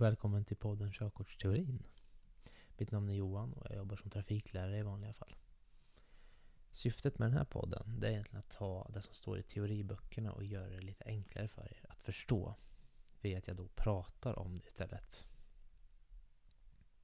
välkommen till podden Körkortsteorin. Mitt namn är Johan och jag jobbar som trafiklärare i vanliga fall. Syftet med den här podden det är egentligen att ta det som står i teoriböckerna och göra det lite enklare för er att förstå. Via att jag då pratar om det istället.